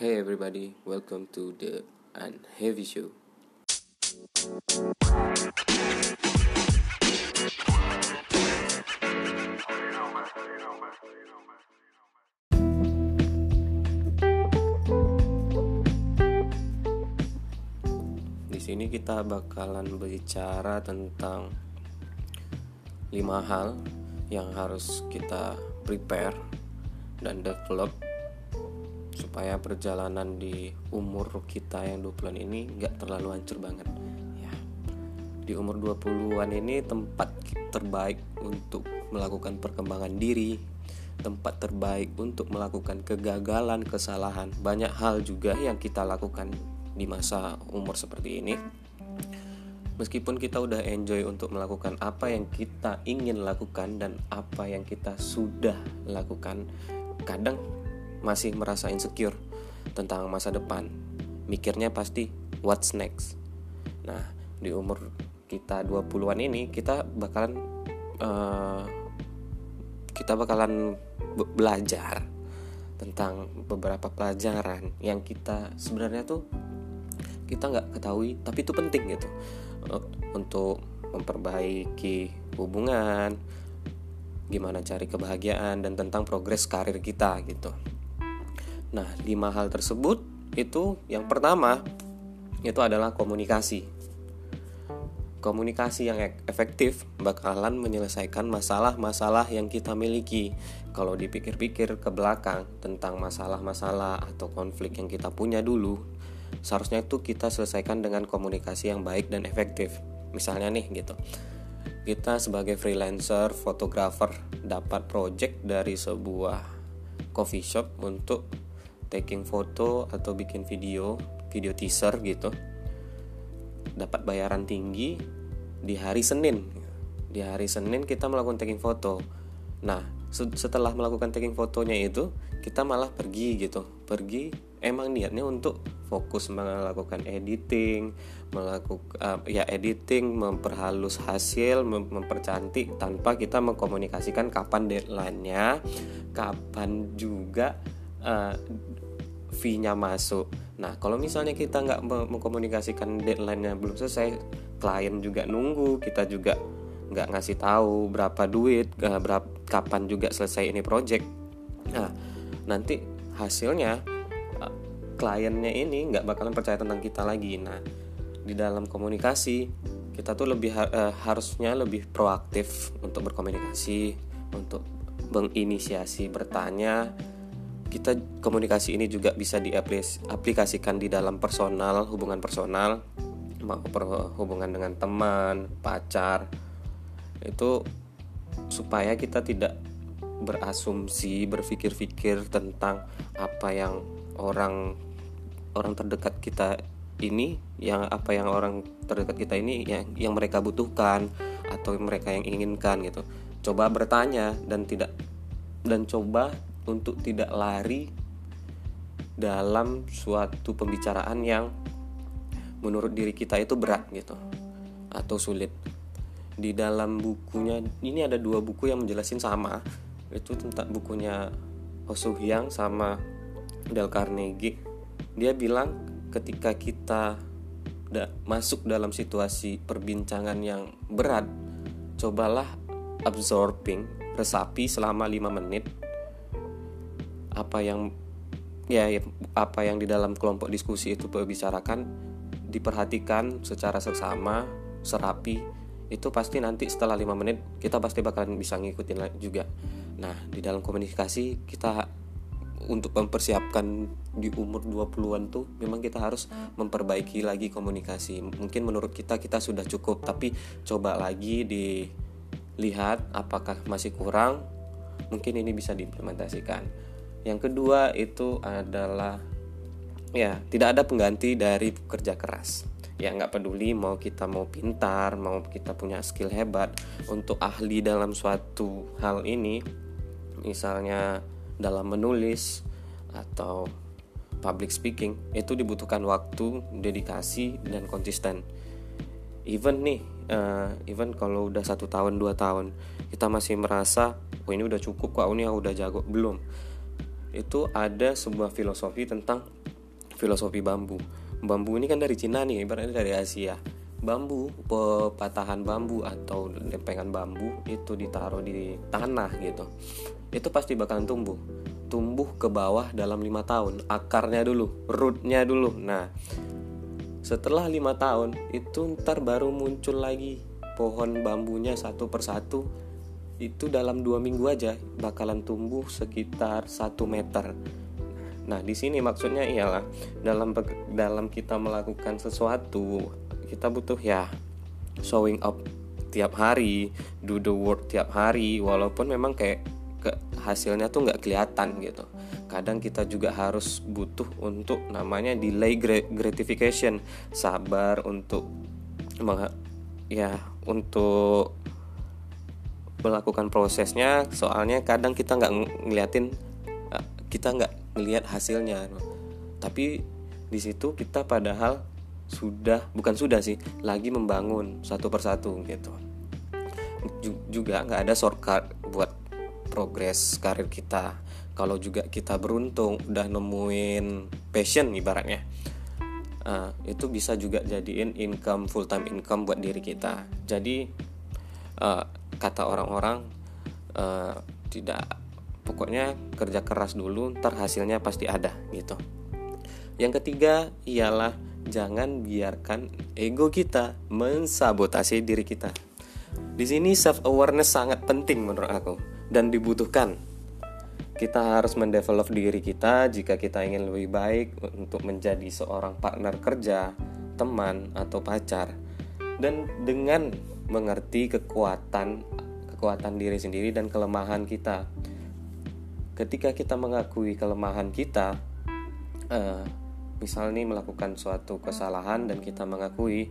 Hey everybody, welcome to the Unheavy Show. Di sini kita bakalan berbicara tentang lima hal yang harus kita prepare dan develop supaya perjalanan di umur kita yang 20-an ini nggak terlalu hancur banget. Ya. Di umur 20-an ini tempat terbaik untuk melakukan perkembangan diri tempat terbaik untuk melakukan kegagalan kesalahan. Banyak hal juga yang kita lakukan di masa umur seperti ini. Meskipun kita udah enjoy untuk melakukan apa yang kita ingin lakukan dan apa yang kita sudah lakukan kadang masih merasa insecure tentang masa depan. Mikirnya pasti what's next? Nah di umur kita 20-an ini kita bakalan uh, kita bakalan be belajar tentang beberapa pelajaran yang kita sebenarnya tuh kita nggak ketahui tapi itu penting gitu. Untuk memperbaiki hubungan gimana cari kebahagiaan dan tentang progres karir kita gitu nah lima hal tersebut itu yang pertama itu adalah komunikasi komunikasi yang efektif bakalan menyelesaikan masalah-masalah yang kita miliki. Kalau dipikir-pikir ke belakang tentang masalah-masalah atau konflik yang kita punya dulu, seharusnya itu kita selesaikan dengan komunikasi yang baik dan efektif. Misalnya nih gitu. Kita sebagai freelancer, fotografer dapat project dari sebuah coffee shop untuk taking foto atau bikin video, video teaser gitu dapat bayaran tinggi di hari Senin. Di hari Senin kita melakukan taking foto. Nah, setelah melakukan taking fotonya itu, kita malah pergi gitu. Pergi emang niatnya untuk fokus melakukan editing, melakukan uh, ya editing, memperhalus hasil, mem mempercantik tanpa kita mengkomunikasikan kapan deadline-nya, kapan juga uh, fee-nya masuk. Nah, kalau misalnya kita nggak mengkomunikasikan deadline-nya belum selesai, klien juga nunggu, kita juga nggak ngasih tahu berapa duit, berapa kapan juga selesai ini project. Nah, nanti hasilnya kliennya ini nggak bakalan percaya tentang kita lagi. Nah, di dalam komunikasi kita tuh lebih uh, harusnya lebih proaktif untuk berkomunikasi, untuk menginisiasi bertanya. Kita komunikasi ini juga bisa diaplikasikan di dalam personal, hubungan personal, hubungan dengan teman, pacar. Itu supaya kita tidak berasumsi, berpikir-pikir tentang apa yang orang orang terdekat kita ini yang apa yang orang terdekat kita ini yang yang mereka butuhkan atau mereka yang inginkan gitu coba bertanya dan tidak dan coba untuk tidak lari dalam suatu pembicaraan yang menurut diri kita itu berat gitu atau sulit. Di dalam bukunya ini ada dua buku yang menjelasin sama itu tentang bukunya Ho Hyang sama Dale Carnegie. Dia bilang ketika kita masuk dalam situasi perbincangan yang berat cobalah absorbing resapi selama 5 menit apa yang ya, ya apa yang di dalam kelompok diskusi itu berbicarakan diperhatikan secara seksama serapi itu pasti nanti setelah lima menit kita pasti bakalan bisa ngikutin juga nah di dalam komunikasi kita untuk mempersiapkan di umur 20-an tuh memang kita harus memperbaiki lagi komunikasi. Mungkin menurut kita kita sudah cukup, tapi coba lagi dilihat apakah masih kurang. Mungkin ini bisa diimplementasikan. Yang kedua itu adalah ya tidak ada pengganti dari kerja keras. Ya nggak peduli mau kita mau pintar, mau kita punya skill hebat untuk ahli dalam suatu hal ini, misalnya dalam menulis atau public speaking itu dibutuhkan waktu, dedikasi dan konsisten. Even nih, uh, even kalau udah satu tahun dua tahun kita masih merasa, oh ini udah cukup kok, ini udah jago belum. Itu ada sebuah filosofi tentang filosofi bambu. Bambu ini kan dari Cina nih ibaratnya dari Asia. Bambu pepatahan bambu atau lempengan bambu itu ditaruh di tanah gitu. Itu pasti bakalan tumbuh. Tumbuh ke bawah dalam lima tahun. Akarnya dulu rootnya dulu. Nah setelah lima tahun itu ntar baru muncul lagi pohon bambunya satu persatu itu dalam dua minggu aja bakalan tumbuh sekitar satu meter. Nah, di sini maksudnya ialah dalam dalam kita melakukan sesuatu kita butuh ya showing up tiap hari do the work tiap hari walaupun memang kayak ke hasilnya tuh nggak kelihatan gitu. Kadang kita juga harus butuh untuk namanya delay gratification sabar untuk ya untuk melakukan prosesnya soalnya kadang kita nggak ngeliatin eh, kita nggak ngelihat hasilnya tapi di situ kita padahal sudah bukan sudah sih lagi membangun satu persatu gitu. Juga nggak ada shortcut buat progres karir kita. Kalau juga kita beruntung udah nemuin passion ibaratnya uh, itu bisa juga jadiin income full time income buat diri kita. Jadi uh, kata orang-orang uh, tidak pokoknya kerja keras dulu ntar hasilnya pasti ada gitu yang ketiga ialah jangan biarkan ego kita mensabotase diri kita. Di sini self awareness sangat penting menurut aku dan dibutuhkan. Kita harus mendevelop diri kita jika kita ingin lebih baik untuk menjadi seorang partner kerja, teman atau pacar. Dan dengan mengerti kekuatan kekuatan diri sendiri dan kelemahan kita. Ketika kita mengakui kelemahan kita, uh, misal nih melakukan suatu kesalahan dan kita mengakui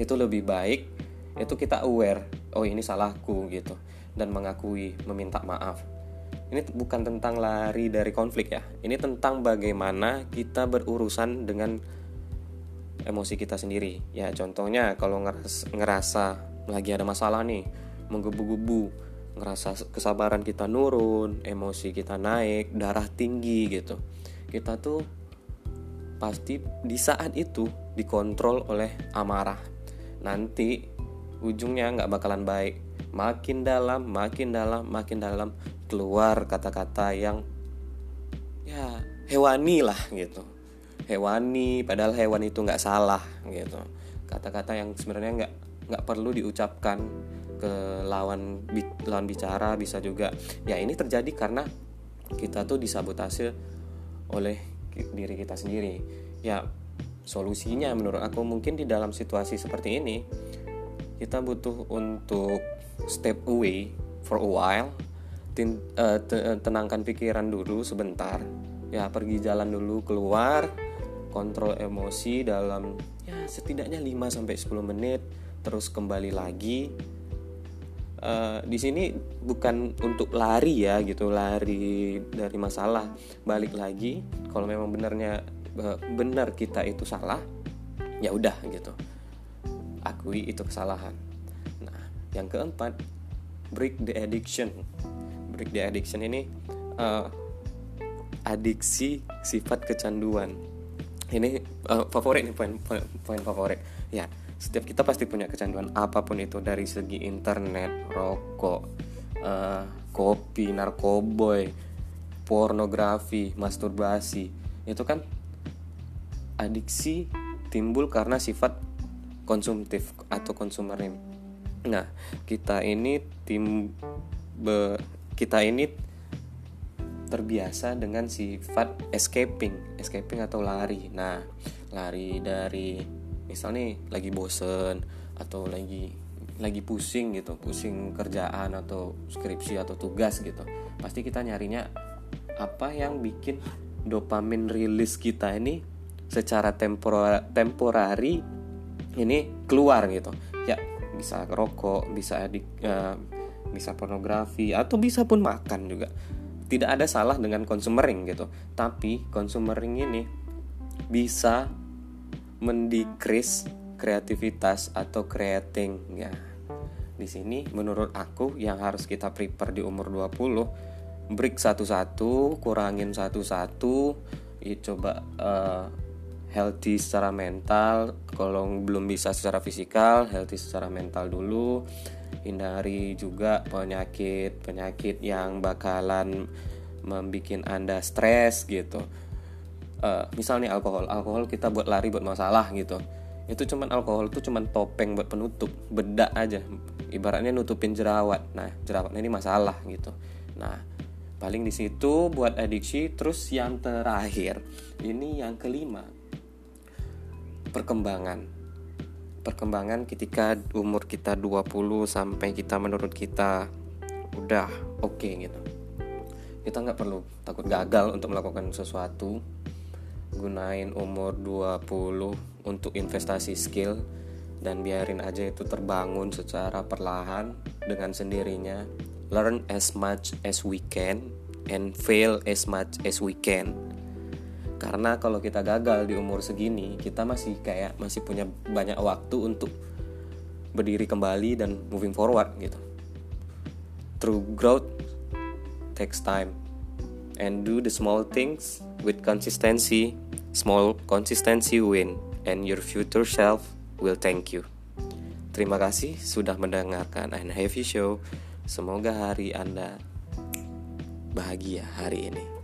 itu lebih baik itu kita aware oh ini salahku gitu. Dan mengakui meminta maaf. Ini bukan tentang lari dari konflik ya. Ini tentang bagaimana kita berurusan dengan emosi kita sendiri. Ya contohnya kalau ngerasa lagi ada masalah nih menggebu-gebu ngerasa kesabaran kita nurun emosi kita naik darah tinggi gitu kita tuh pasti di saat itu dikontrol oleh amarah. Nanti ujungnya nggak bakalan baik. Makin dalam, makin dalam, makin dalam keluar kata-kata yang ya hewani lah gitu. Hewani, padahal hewan itu nggak salah gitu. Kata-kata yang sebenarnya nggak nggak perlu diucapkan ke lawan lawan bicara bisa juga. Ya ini terjadi karena kita tuh disabotase oleh diri kita sendiri. Ya solusinya menurut aku mungkin di dalam situasi seperti ini kita butuh untuk step away for a while tin, uh, tenangkan pikiran dulu sebentar. Ya pergi jalan dulu keluar kontrol emosi dalam ya setidaknya 5 sampai 10 menit terus kembali lagi uh, di sini bukan untuk lari ya gitu lari dari masalah balik lagi. Kalau memang benarnya uh, benar kita itu salah ya udah gitu. Akui itu kesalahan. Nah yang keempat break the addiction. Break the addiction ini uh, adiksi sifat kecanduan. Ini uh, favorit nih poin poin favorit. Ya setiap kita pasti punya kecanduan apa pun itu dari segi internet rokok uh, kopi narkoboy pornografi masturbasi. Itu kan adiksi timbul karena sifat konsumtif atau konsumerim. Nah kita ini tim be, kita ini terbiasa dengan sifat escaping escaping atau lari. Nah lari dari misal nih lagi bosen atau lagi lagi pusing gitu pusing kerjaan atau skripsi atau tugas gitu pasti kita nyarinya apa yang bikin dopamin rilis kita ini secara tempora, temporari ini keluar gitu. Ya bisa rokok bisa adik uh, bisa pornografi atau bisa pun makan juga. Tidak ada salah dengan consumering gitu. Tapi consumering ini bisa mendikris kreativitas atau creating ya. Di sini menurut aku yang harus kita prepare di umur 20 break satu-satu, kurangin satu-satu, ya coba uh, healthy secara mental kalau belum bisa secara fisikal healthy secara mental dulu hindari juga penyakit penyakit yang bakalan membuat anda stres gitu uh, misalnya alkohol alkohol kita buat lari buat masalah gitu. Itu cuman alkohol itu cuman topeng buat penutup bedak aja. Ibaratnya nutupin jerawat. Nah jerawatnya ini masalah gitu. Nah paling di situ buat adiksi terus yang terakhir ini yang kelima perkembangan. Perkembangan ketika umur kita 20 sampai kita menurut kita udah oke okay, gitu. Kita nggak perlu takut gagal untuk melakukan sesuatu gunain umur 20 untuk investasi skill dan biarin aja itu terbangun secara perlahan dengan sendirinya. Learn as much as we can and fail as much as we can. Karena kalau kita gagal di umur segini kita masih kayak masih punya banyak waktu untuk berdiri kembali dan moving forward gitu. True growth takes time and do the small things with consistency. Small consistency win and your future self will thank you. Terima kasih sudah mendengarkan and heavy show. Semoga hari anda bahagia hari ini